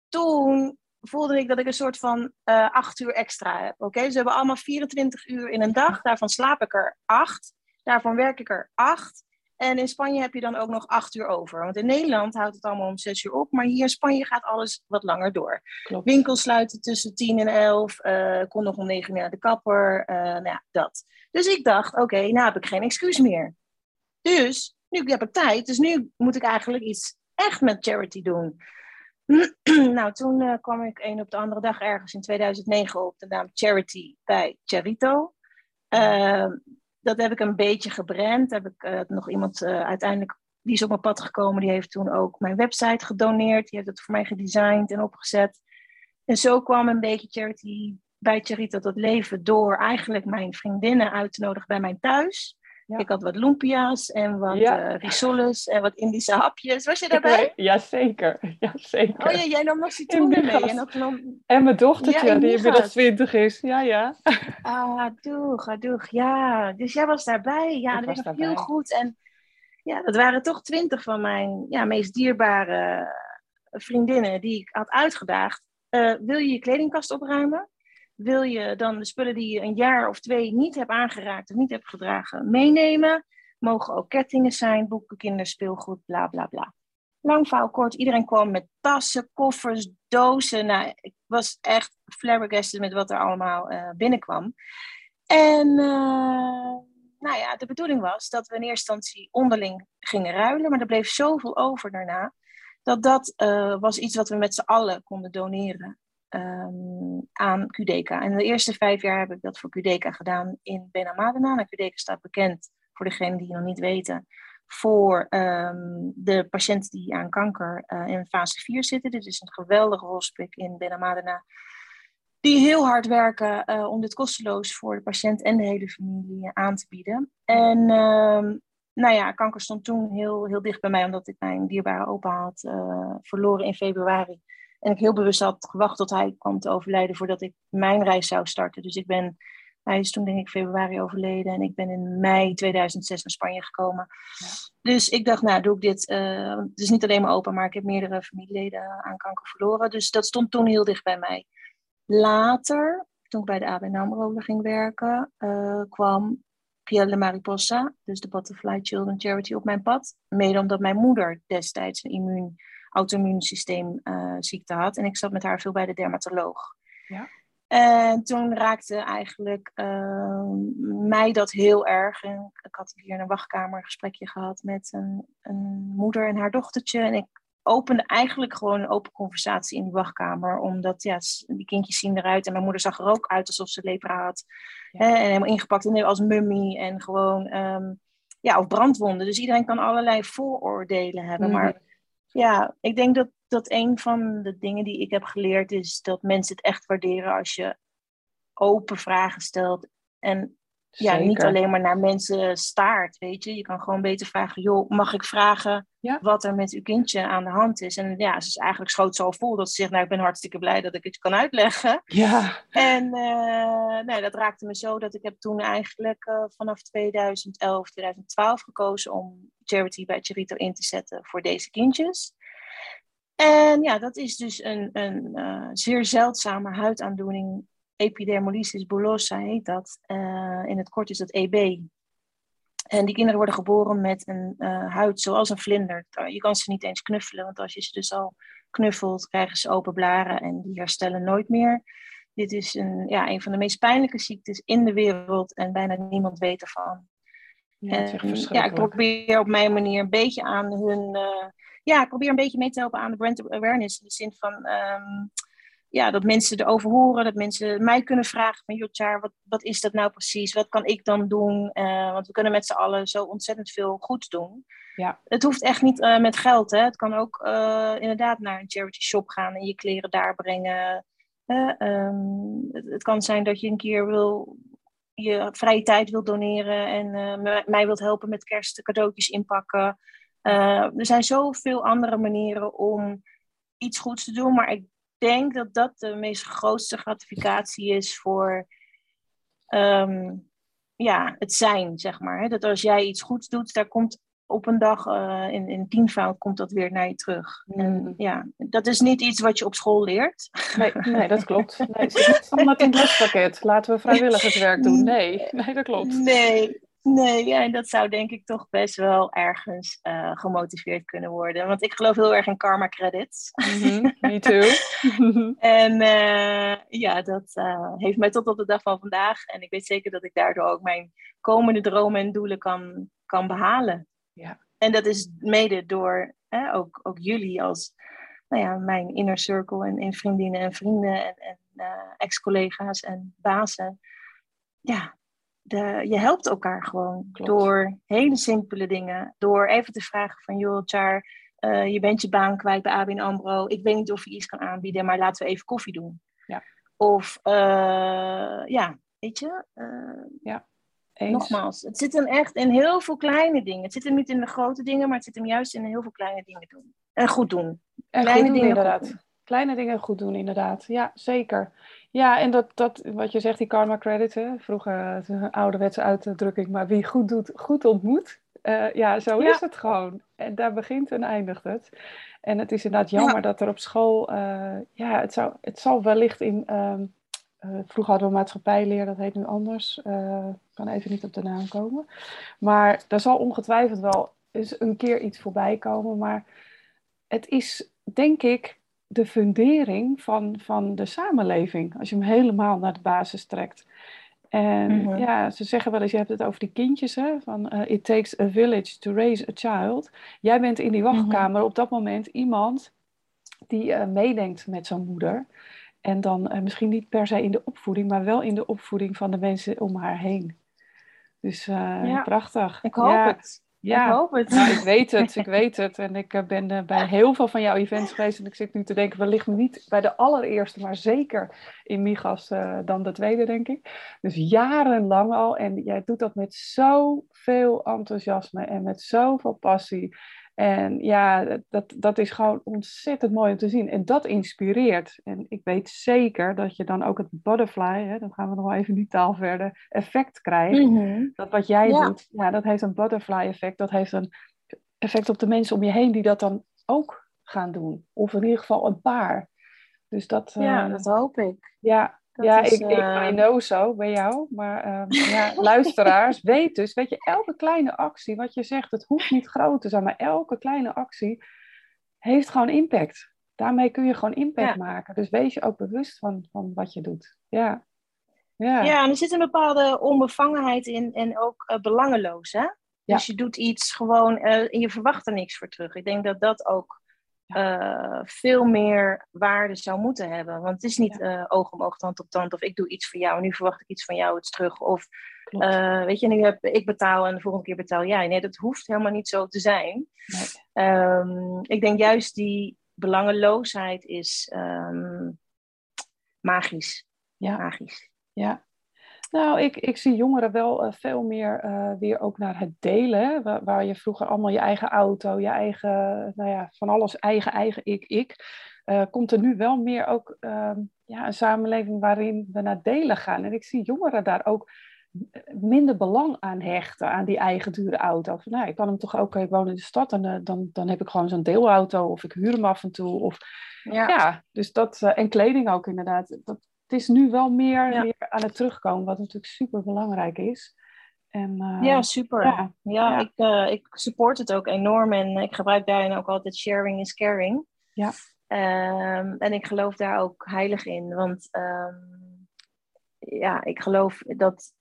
toen voelde ik dat ik een soort van eh, acht uur extra heb. Oké, ze hebben allemaal 24 uur in een dag. Daarvan slaap ik er acht. Daarvan werk ik er acht. En in Spanje heb je dan ook nog acht uur over. Want in Nederland houdt het allemaal om zes uur op. Maar hier in Spanje gaat alles wat langer door. Klopt. Winkels sluiten tussen tien en elf. Ik kon nog om negen uur naar de kapper. eh, nou ja, dat. Dus ik dacht, oké, nou heb ik geen excuus meer. Dus, nu heb ik tijd. Dus nu moet ik eigenlijk iets echt met charity doen. nou, toen eh, kwam ik een op de andere dag ergens in 2009 op de naam Charity bij Charito. Eh, dat heb ik een beetje gebrand. Heb ik eh, nog iemand eh, uiteindelijk, die is op mijn pad gekomen, die heeft toen ook mijn website gedoneerd. Die heeft het voor mij gedesigned en opgezet. En zo kwam een beetje Charity bij Charito tot leven door eigenlijk mijn vriendinnen uit te nodigen bij mij thuis. Ja. Ik had wat lumpia's en wat Ja. eh risoles en wat Indische hapjes. Was je daarbij? Jazeker, jazeker. Oh ja, jij nam nog citroenen mee. En ook nam... En mijn dochtertje, Ja, die inmiddels. 20 is. Ja, ja. Ah, doeg, ah, doeg. Ja, dus jij was daarbij. Ja, Ik dat was heel goed. En ja, dat waren toch twintig van mijn ja, meest dierbare vriendinnen die ik had uitgedaagd. Eh, wil je je kledingkast opruimen? Wil je dan de spullen die je een jaar of twee niet hebt aangeraakt of niet hebt gedragen meenemen? Mogen ook kettingen zijn, boeken, kinderspeelgoed, bla bla bla. Lang verhaal kort, iedereen kwam met tassen, koffers, dozen. Nou, ik was echt flabbergasted met wat er allemaal eh, binnenkwam. En eh, nou ja, de bedoeling was dat we in eerste instantie onderling gingen ruilen, maar er bleef zoveel over daarna, dat dat eh, was iets wat we met z'n allen konden doneren ehm, aan Qdeka. En de eerste vijf jaar heb ik dat voor Qdeka gedaan in Benamadena. Nou, Qdeka staat bekend, voor degenen die het nog niet weten, voor ehm, de patiënten die aan kanker eh, in fase 4 zitten. Dit is een geweldige hospice in Benamadena die heel hard werken eh, om dit kosteloos voor de patiënt en de hele familie aan te bieden. En ehm, nou ja, kanker stond toen heel, heel dicht bij mij, omdat ik mijn dierbare opa had eh, verloren in februari. En ik heel bewust had gewacht tot hij kwam te overlijden voordat ik mijn reis zou starten. Dus ik ben, hij is toen denk ik februari overleden en ik ben in mei 2006 naar Spanje gekomen. Dus ik dacht, nou doe ik dit. want het is niet alleen mijn opa, maar ik heb meerdere familieleden aan kanker verloren. Dus dat stond toen heel dicht bij mij. Later, toen ik bij de ABN AMRO ging werken, eh, kwam Piel de Mariposa, dus de Butterfly Children Charity, op mijn pad. Mede omdat mijn moeder destijds een immuun, auto-immuunsysteemziekte had. En ik zat met haar veel bij de dermatoloog. Ja. En toen raakte eigenlijk eh, mij dat heel erg. En ik had hier in een wachtkamer een gesprekje gehad met een, een moeder en haar dochtertje. En ik opende eigenlijk gewoon een open conversatie in die wachtkamer. Omdat ja, die kindjes zien eruit. En mijn moeder zag er ook uit alsof ze lepra had. Ja. Hè, en helemaal ingepakt in, als mummie. En gewoon, ehm, ja, of brandwonden. Dus iedereen kan allerlei vooroordelen hebben. Mhm. Maar ja, ik denk dat, dat een van de dingen die ik heb geleerd is dat mensen het echt waarderen als je open vragen stelt. En ja, niet alleen maar naar mensen staart, weet je. Je kan gewoon beter vragen, joh, mag ik vragen Ja. wat er met uw kindje aan de hand is? En ja, ze is eigenlijk schoot zo vol dat ze zegt, nou, ik ben hartstikke blij dat ik het je kan uitleggen. Ja, En eh, nee, dat raakte me zo dat ik heb toen eigenlijk eh, vanaf 2011, 2012 gekozen om charity bij Charito in te zetten voor deze kindjes. En ja, dat is dus een, een eh, zeer zeldzame huidaandoening. Epidermolysis bullosa heet dat. Eh, in het kort is dat EB. En die kinderen worden geboren met een huid zoals een vlinder. Je kan ze niet eens knuffelen, want als je ze dus al knuffelt, krijgen ze open blaren en die herstellen nooit meer. Dit is een, ja, een van de meest pijnlijke ziektes in de wereld en bijna niemand weet ervan. Ja, ja, ik probeer op mijn manier een beetje aan hun. Uh, ja, ik probeer een beetje mee te helpen aan de brand awareness. In de zin van um, ja, dat mensen erover horen, dat mensen mij kunnen vragen van Jotjaar, wat, wat is dat nou precies? Wat kan ik dan doen? Uh, want we kunnen met z'n allen zo ontzettend veel goeds doen. Ja. Het hoeft echt niet uh, met geld. Hè. Het kan ook inderdaad naar een charity shop gaan en je kleren daar brengen. Um, het, het, kan zijn dat je een keer wil je vrije tijd wilt doneren en uh, mij wilt helpen met kerst cadeautjes inpakken. Er zijn zoveel andere manieren om iets goeds te doen, maar ik denk dat dat de meest grootste gratificatie is voor um, ja, het zijn, zeg maar. Hè? Dat als jij iets goeds doet, daar komt op een dag uh, in, in tienvoud komt dat weer naar je terug. En mm. ja, dat is niet iets wat je op school leert. Nee, nee dat klopt. Nee, het is niet standaard in het lespakket. Laten we vrijwilligerswerk doen. Nee, nee dat klopt. Nee, Nee, ja, en dat zou denk ik toch best wel ergens uh, gemotiveerd kunnen worden. Want ik geloof heel erg in karma credits. Mm-hmm, me too. en uh, ja, dat uh, heeft mij tot op de dag van vandaag. En ik weet zeker dat ik daardoor ook mijn komende dromen en doelen kan, kan behalen. Ja. En dat is mede door hè, ook, ook jullie als nou ja, mijn inner circle en, en vriendinnen en vrienden en, en ex-collega's en bazen. Ja, de, je helpt elkaar gewoon door hele simpele dingen. Door even te vragen van, joh, Char, uh, je bent je baan kwijt bij ABN AMRO. Ik weet niet of je iets kan aanbieden, maar laten we even koffie doen. Ja. Of, uh, ja, weet je? Uh, ja. Eens. Nogmaals, het zit hem echt in heel veel kleine dingen. Het zit hem niet in de grote dingen, maar het zit hem juist in heel veel kleine dingen doen. En goed doen. En kleine dingen inderdaad. Kleine dingen goed doen, inderdaad. Ja, zeker. Ja, en dat, dat wat je zegt, die karma credit, hè? vroeger een ouderwetse uitdrukking, maar wie goed doet, goed ontmoet. Uh, ja, zo is het gewoon. En daar begint en eindigt het. En het is inderdaad jammer dat er op school, uh, ja, het, zou, het zal wellicht in, uh, vroeger hadden we maatschappijleer, dat heet nu anders, ik kan even niet op de naam komen. Maar daar zal ongetwijfeld wel eens een keer iets voorbij komen, maar het is, denk ik, de fundering van, van de samenleving, als je hem helemaal naar de basis trekt. En mhm. ja, ze zeggen wel eens, je hebt het over die kindjes, hè, van uh, it takes a village to raise a child. Jij bent in die wachtkamer mhm. op dat moment iemand die uh, meedenkt met zo'n moeder. En dan uh, misschien niet per se in de opvoeding, maar wel in de opvoeding van de mensen om haar heen. Dus ja, prachtig. Ik hoop het. Ja, ik hoop het. Nou, ik weet het, ik weet het. En ik eh, ben uh, bij heel veel van jouw events geweest. En ik zit nu te denken, wellicht niet bij de allereerste, maar zeker in Migas uh, dan de tweede, denk ik. Dus jarenlang al. En jij doet dat met zoveel enthousiasme en met zoveel passie. En ja, dat, dat is gewoon ontzettend mooi om te zien. En dat inspireert. En ik weet zeker dat je dan ook het butterfly, hè, dan gaan we nog wel even die taal verder, effect krijgt. Mhm. Dat wat jij doet, ja, dat heeft een butterfly effect. Dat heeft een effect op de mensen om je heen die dat dan ook gaan doen. Of in ieder geval een paar. Dus dat, ja, uh, dat hoop ik. Ja, ja, ik, ik uh... Know zo bij jou. Maar uh, ja, luisteraars, weet dus, weet je, elke kleine actie, wat je zegt, het hoeft niet groot te zijn, maar elke kleine actie heeft gewoon impact. Daarmee kun je gewoon impact maken. Dus wees je ook bewust van, van wat je doet. Ja. Ja. ja, en er zit een bepaalde onbevangenheid in en ook uh, belangeloos. Hè? Dus je doet iets gewoon en je verwacht er niks voor terug. Ik denk dat dat ook uh, veel meer waarde zou moeten hebben. Want het is niet ja. uh, oog om oog, tand op tand, of ik doe iets voor jou en nu verwacht ik iets van jou iets terug. Of uh, weet je, nu heb ik betaal en de volgende keer betaal jij. Nee, dat hoeft helemaal niet zo te zijn. Nee. Um, ik denk juist die belangeloosheid is um, magisch. Ja. Magisch. Ja, nou, ik, ik zie jongeren wel uh, veel meer uh, weer ook naar het delen. Waar, waar, je vroeger allemaal je eigen auto, je eigen, nou ja, van alles eigen, eigen, ik, ik. Uh, komt er nu wel meer ook ehm, ja, een samenleving waarin we naar delen gaan. En ik zie jongeren daar ook minder belang aan hechten, aan die eigen dure auto. Van, nou, ik kan hem toch ook, ik woon in de stad en dan, dan heb ik gewoon zo'n deelauto of ik huur hem af en toe. Of, ja. ja dus dat, en kleding ook inderdaad. Dat, het is nu wel meer, meer aan het terugkomen, wat natuurlijk super belangrijk is. En, uh, ja, super. Ja, ja, Ik, uh, ik support het ook enorm en ik gebruik daarin ook altijd sharing is caring. Ja. Um, en ik geloof daar ook heilig in, want um, ja, ik geloof dat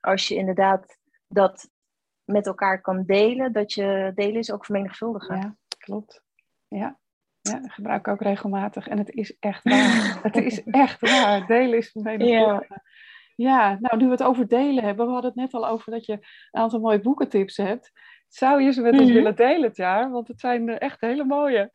als je inderdaad dat met elkaar kan delen, dat je delen is ook vermenigvuldigen. Ja, klopt. Ja. Ja, gebruik ik ook regelmatig. En het is echt waar. het is echt waar. Delen is vermenigvuldigen. Ja. Ja, nou nu we het over delen hebben, we hadden het net al over dat je een aantal mooie boekentips hebt. Zou je ze met ons mhm. willen delen het jaar? Want het zijn echt hele mooie.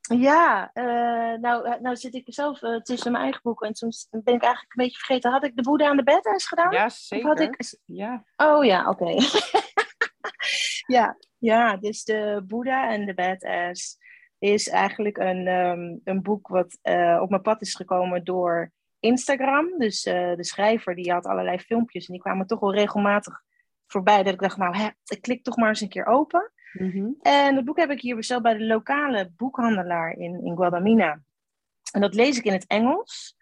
Ja, uh, nou, nou zit ik zelf uh, tussen mijn eigen boeken en soms ben ik eigenlijk een beetje vergeten. Had ik de Boeddha aan de Badass gedaan? Ja, zeker. Had ik... ja. Oh ja, oké. ja, ja, dus de Boeddha en de Badass is eigenlijk een, um, een boek wat uh, op mijn pad is gekomen door Instagram. Dus uh, de schrijver die had allerlei filmpjes en die kwamen toch wel regelmatig voorbij. Dat ik dacht, nou, hè, ik klik toch maar eens een keer open. Mm-hmm. En het boek heb ik hier besteld bij de lokale boekhandelaar in, in Guadamina. En dat lees ik in het Engels.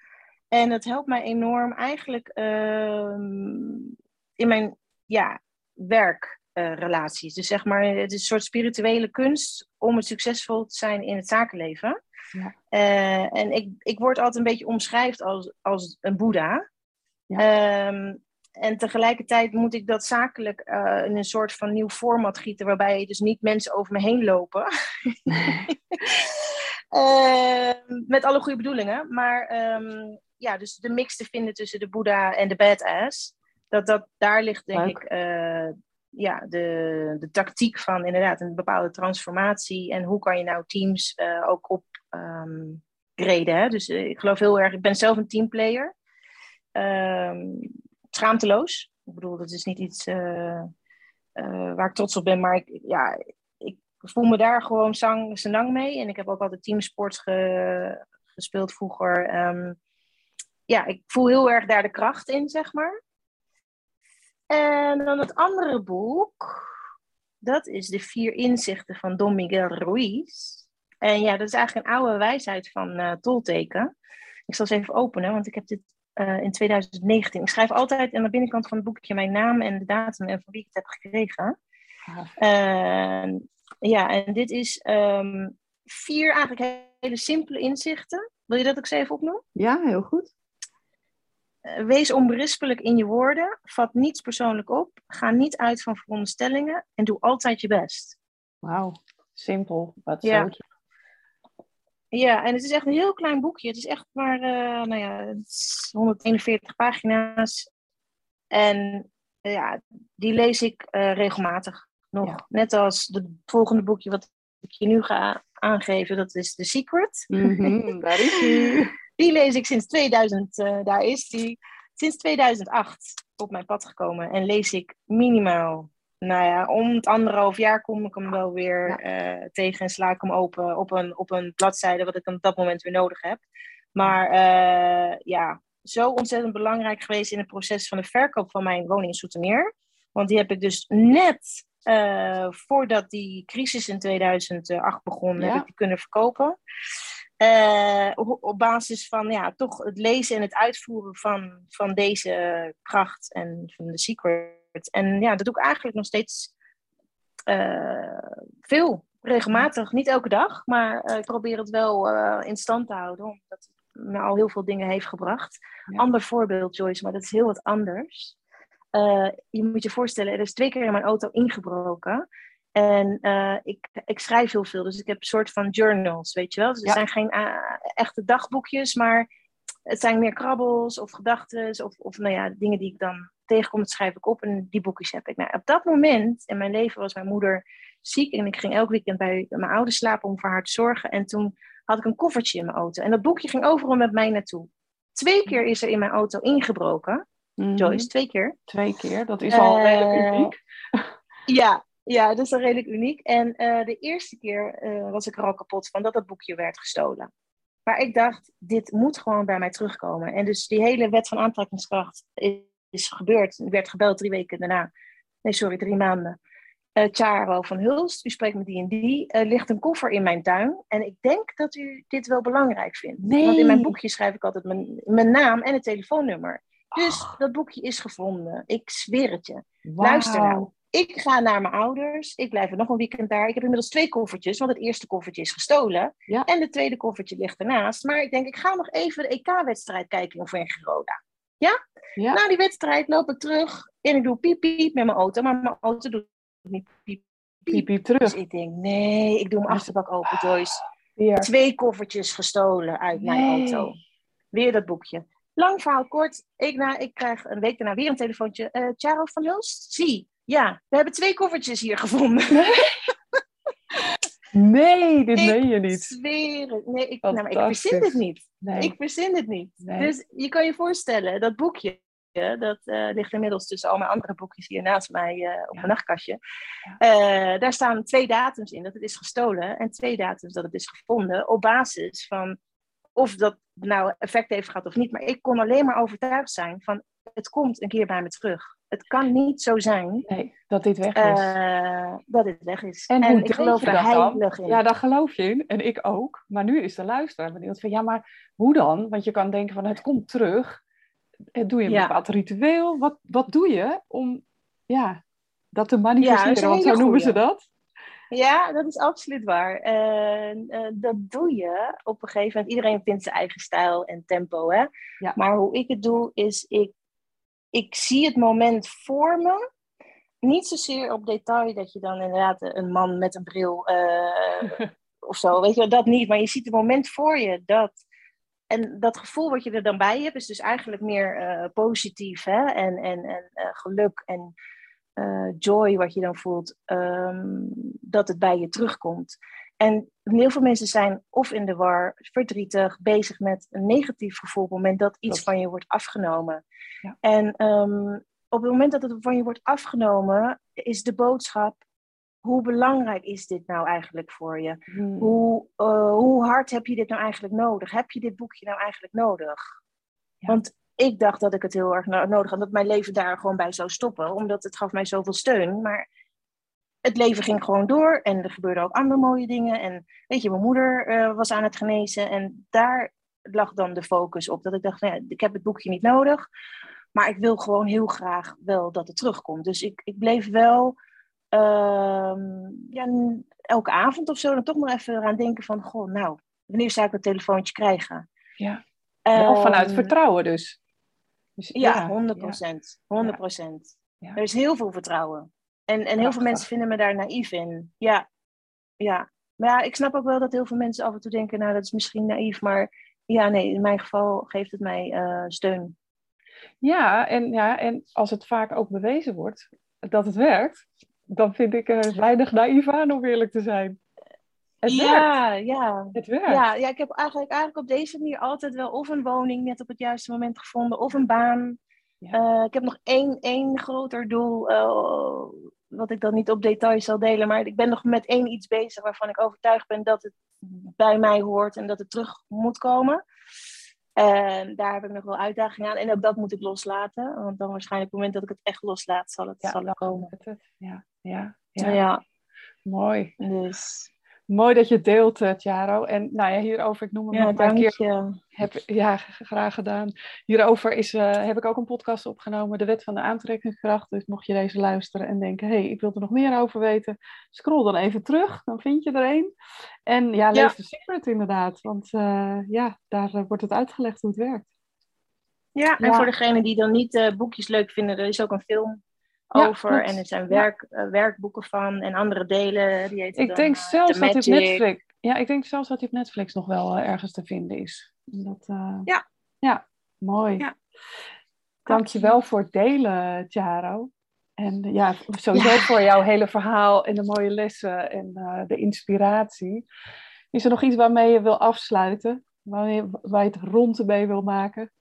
En dat helpt mij enorm eigenlijk uh, in mijn ja, werkrelaties. Uh, dus zeg maar, het is een soort spirituele kunst om het succesvol te zijn in het zakenleven. Ja. Uh, en ik, ik word altijd een beetje omschrijft als, als een boeddha. Ja. Um, en tegelijkertijd moet ik dat zakelijk uh, in een soort van nieuw format gieten, waarbij dus niet mensen over me heen lopen. uh, met alle goede bedoelingen. Maar um, ja, dus de mix te vinden tussen de Boeddha en de badass. Dat, dat, daar ligt denk Leuk. ik ja, de, de tactiek van inderdaad een bepaalde transformatie. En hoe kan je nou teams ook op um. Hè? Dus ik geloof heel erg, ik ben zelf een teamplayer. Um, schaamteloos. Ik bedoel, dat is niet iets uh, waar ik trots op ben, maar ik, ja, ik voel me daar gewoon zang, senang mee. En ik heb ook altijd teamsports ge, gespeeld vroeger. Um, ja, ik voel heel erg daar de kracht in, zeg maar. En dan het andere boek, dat is De Vier Inzichten van Don Miguel Ruiz. En ja, dat is eigenlijk een oude wijsheid van uh, Tolteken. Ik zal ze even openen, want ik heb dit uh, in 2019. Ik schrijf altijd aan de binnenkant van het boekje mijn naam en de datum en van wie ik het heb gekregen. Uh, ja, en dit is um, vier eigenlijk hele simpele inzichten. Wil je dat ik ze even opnoem? Ja, heel goed. Uh, wees onberispelijk in je woorden. Vat niets persoonlijk op. Ga niet uit van veronderstellingen. En doe altijd je best. Wauw, simpel, wat ja. ja, en het is echt een heel klein boekje. Het is echt maar, uh, nou ja, 141 pagina's. En uh, ja, die lees ik uh, regelmatig nog. Ja. Net als het volgende boekje wat ik je nu ga aangeven, dat is The Secret. Mm -hmm, daar is die. Die lees ik sinds 2000, daar is die. Sinds 2008 op mijn pad gekomen en lees ik minimaal nou ja, om het anderhalf jaar kom ik hem wel weer ja. uh, tegen en sla ik hem open op een, op een bladzijde wat ik op dat moment weer nodig heb. Maar uh, ja, zo ontzettend belangrijk geweest in het proces van de verkoop van mijn woning in Soetermeer. Want die heb ik dus net uh, voordat die crisis in 2008 begon, ja. heb ik die kunnen verkopen. Op basis van ja, toch het lezen en het uitvoeren van, van deze kracht en van de secret en ja, dat doe ik eigenlijk nog steeds uh, veel, regelmatig. Niet elke dag, maar uh, ik probeer het wel in stand te houden, omdat het me al heel veel dingen heeft gebracht. Ja. Ander voorbeeld, Joyce, maar dat is heel wat anders. je moet je voorstellen, er is twee keer in mijn auto ingebroken. En ik, ik schrijf heel veel, dus ik heb een soort van journals, weet je wel. Dus het ja. zijn geen echte dagboekjes, maar het zijn meer krabbels of gedachten of, of nou ja, dingen die ik dan tegenkom, dat schrijf ik op en die boekjes heb ik. Nou, op dat moment in mijn leven was mijn moeder ziek en ik ging elk weekend bij mijn ouders slapen om voor haar te zorgen. En toen had ik een koffertje in mijn auto en dat boekje ging overal met mij naartoe. Twee keer is er in mijn auto ingebroken. Mm-hmm. Joyce, twee keer. Twee keer, dat is al uh, redelijk uniek. ja, ja, dat is al redelijk uniek. En uh, de eerste keer uh, was ik er al kapot van dat dat boekje werd gestolen. Maar ik dacht, dit moet gewoon bij mij terugkomen. En dus die hele wet van aantrekkingskracht is gebeurd. Ik werd gebeld drie weken daarna. Nee, sorry, drie maanden. Uh, Charo van Hulst, u spreekt met die en die. Er uh, ligt een koffer in mijn tuin. En ik denk dat u dit wel belangrijk vindt. Nee. Want in mijn boekje schrijf ik altijd mijn, mijn naam en het telefoonnummer. Dus dat boekje is gevonden. Ik zweer het je. Luister nou. Ik ga naar mijn ouders. Ik blijf er nog een weekend daar. Ik heb inmiddels twee koffertjes, want het eerste koffertje is gestolen. En het tweede koffertje ligt ernaast. Maar ik denk, ik ga nog even de EK-wedstrijd kijken in Vengeroda. Ja? ja? Na die wedstrijd loop ik terug en ik doe piep piep met mijn auto. Maar mijn auto doet niet piep piep, piep terug. Dus ik denk, nee, ik doe mijn achterbak open, Joyce. Twee koffertjes gestolen uit mijn auto. Weer dat boekje. Lang verhaal kort. Ik, na, ik krijg een week daarna weer een telefoontje. Uh, Charo van Hulst, zie, ja, we hebben twee koffertjes hier gevonden. Nee, dit meen je niet. Zweer Nee, ik, nou, ik verzin het niet. Nee. Ik verzin het niet. Dus je kan je voorstellen, dat boekje, dat uh, ligt inmiddels tussen al mijn andere boekjes hier naast mij uh, op mijn nachtkastje. Uh, daar staan twee datums in dat het is gestolen en twee datums dat het is gevonden op basis van of dat nou effect heeft gehad of niet. Maar ik kon alleen maar overtuigd zijn van het komt een keer bij me terug. Het kan niet zo zijn nee, dat dit weg is. Uh, dat dit weg is. En, en ik geloof er heilig in. Ja, daar geloof je in. En ik ook. Maar nu is de luisteraar benieuwd van ja, maar hoe dan? Want je kan denken van het komt terug. Doe je een bepaald ritueel? Wat, wat doe je om ja, dat te manifesteren? Ja, want zo noemen ze dat. Ja, dat is absoluut waar. En uh, dat doe je op een gegeven moment. Iedereen vindt zijn eigen stijl en tempo. Hè? Ja. Maar hoe ik het doe, is ik, ik zie het moment voor me. Niet zozeer op detail dat je dan inderdaad een man met een bril uh, of zo, weet je dat niet. Maar je ziet het moment voor je dat. En dat gevoel wat je er dan bij hebt, is dus eigenlijk meer uh, positief hè? en, en, en uh, geluk en joy wat je dan voelt, um, dat het bij je terugkomt. En heel veel mensen zijn of in de war, verdrietig, bezig met een negatief gevoel op het moment dat iets van je wordt afgenomen. Ja. En um, op het moment dat het van je wordt afgenomen, is de boodschap: hoe belangrijk is dit nou eigenlijk voor je? Hmm. Hoe, uh, hoe hard heb je dit nou eigenlijk nodig? Heb je dit boekje nou eigenlijk nodig? Ja. Want ik dacht dat ik het heel erg nodig had, dat mijn leven daar gewoon bij zou stoppen, omdat het gaf mij zoveel steun. Maar het leven ging gewoon door en er gebeurden ook andere mooie dingen. En weet je, mijn moeder uh, was aan het genezen en daar lag dan de focus op. Dat ik dacht, nou ja, ik heb het boekje niet nodig, maar ik wil gewoon heel graag wel dat het terugkomt. Dus ik, ik bleef wel uh, ja, elke avond of zo dan toch nog even eraan denken van, goh, nou, wanneer zou ik een telefoontje krijgen? Ja. Um, vanuit vertrouwen dus. Dus, ja, 100 procent. 100 procent. Er is heel veel vertrouwen. En, en heel veel mensen vinden me daar naïef in. Ja, ja. Maar ja, ik snap ook wel dat heel veel mensen af en toe denken, nou, dat is misschien naïef, maar ja, nee, in mijn geval geeft het mij uh, steun. Ja en, ja, en als het vaak ook bewezen wordt dat het werkt, dan vind ik er weinig naïef aan, om eerlijk te zijn. Het ja, werkt. ja. Het werkt. Ja, ja, ik heb eigenlijk, eigenlijk op deze manier altijd wel of een woning net op het juiste moment gevonden, of een baan. Ja. Uh, ik heb nog één, één groter doel, uh, wat ik dan niet op details zal delen, maar ik ben nog met één iets bezig waarvan ik overtuigd ben dat het bij mij hoort en dat het terug moet komen. En daar heb ik nog wel uitdagingen aan. En ook dat moet ik loslaten. Want dan waarschijnlijk op het moment dat ik het echt loslaat, zal het, zal het komen. Ja, ja, ja. ja. Mooi. Dus Mooi dat je het deelt, uh, Charo. En nou ja, hierover, ik noem hem ja, nog een keer. Heb, ja, graag gedaan. Hierover is, uh, heb ik ook een podcast opgenomen, De Wet van de Aantrekkingskracht. Dus mocht je deze luisteren en denken, hé, hey, ik wil er nog meer over weten, scroll dan even terug, dan vind je er een. En ja, lees de Secret inderdaad, want uh, ja, daar wordt het uitgelegd hoe het werkt. Ja, en voor degenen die dan niet boekjes leuk vinden, er is ook een film over. en er zijn werk, uh, werkboeken van en andere delen. Die ik denk uh, zelfs dat op Netflix. Ja, ik denk zelfs dat hij op Netflix nog wel uh, ergens te vinden is. Dat, ja. Ja, mooi. Ja. Dankjewel voor het delen, Charo. En ja, sowieso ja. voor jouw hele verhaal en de mooie lessen en de inspiratie. Is er nog iets waarmee je wil afsluiten? Waar je, waar je het rond mee wil maken?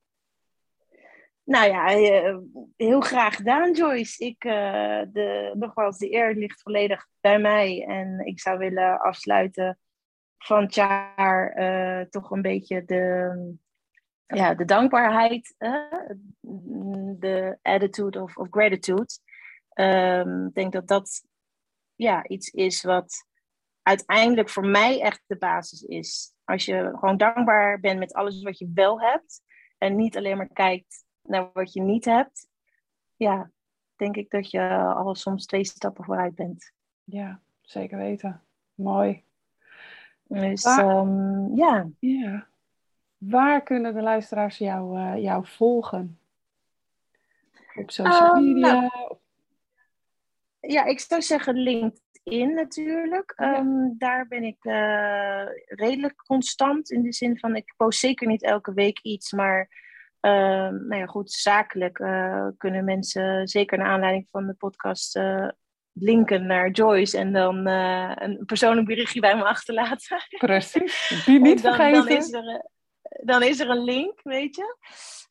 Nou ja, eh, heel graag gedaan, Joyce. Ik, uh, de, nogmaals, de eer ligt volledig bij mij. En ik zou willen afsluiten van het jaar uh, toch een beetje de, ja, de dankbaarheid, de attitude of, of gratitude. Um, ik denk dat dat ja, iets is wat uiteindelijk voor mij echt de basis is. Als je gewoon dankbaar bent met alles wat je wel hebt en niet alleen maar kijkt naar wat je niet hebt, ja, denk ik dat je al soms twee stappen vooruit bent. Ja, zeker weten. Mooi. Dus ehm, ja. ja. Waar kunnen de luisteraars jou, uh, jou volgen? Op social um, media? Nou, ja, ik zou zeggen LinkedIn natuurlijk. Ja. Um, daar ben ik uh, redelijk constant in de zin van ik post zeker niet elke week iets, maar um, nou ja, goed, zakelijk uh, kunnen mensen zeker naar aanleiding van de podcast uh, linken naar Joyce en dan uh, een persoonlijk berichtje bij me achterlaten. Precies, die niet dan, vergeten. Dan is, er, dan is er een link, weet je.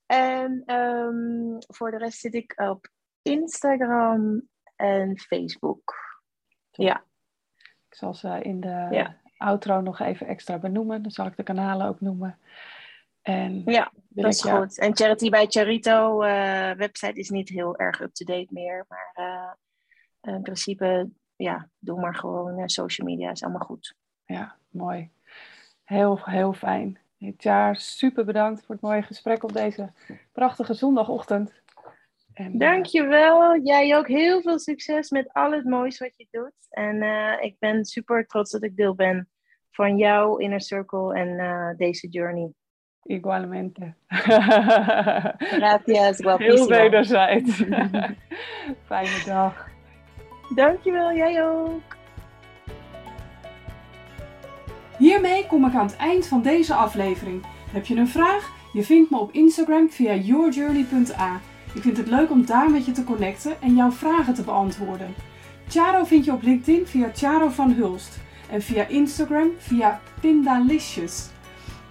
En um, voor de rest zit ik op Instagram en Facebook. Ja. Ik zal ze in de ja. outro nog even extra benoemen. Dan zal ik de kanalen ook noemen. En ja, dat is jou... goed. En Charity bij Charito uh, website is niet heel erg up-to-date meer. Maar uh, in principe, ja, doe maar gewoon uh, social media. Is allemaal goed. Ja, mooi. Heel, heel fijn. Jaar, super bedankt voor het mooie gesprek op deze prachtige zondagochtend. En, Dankjewel. Jij ook heel veel succes met al het moois wat je doet. En ik ben super trots dat ik deel ben van jouw Inner Circle en deze journey. Igualmente. Gracias, guapísimo. Heel wederzijds. Fijne dag. Dankjewel, jij ook. Hiermee kom ik aan het eind van deze aflevering. Heb je een vraag? Je vindt me op Instagram via yourjourney.a. Ik vind het leuk om daar met je te connecten en jouw vragen te beantwoorden. Charo vind je op LinkedIn via Charo van Hulst en via Instagram via Pindalicious.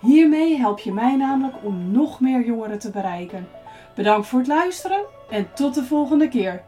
Hiermee help je mij namelijk om nog meer jongeren te bereiken. Bedankt voor het luisteren en tot de volgende keer.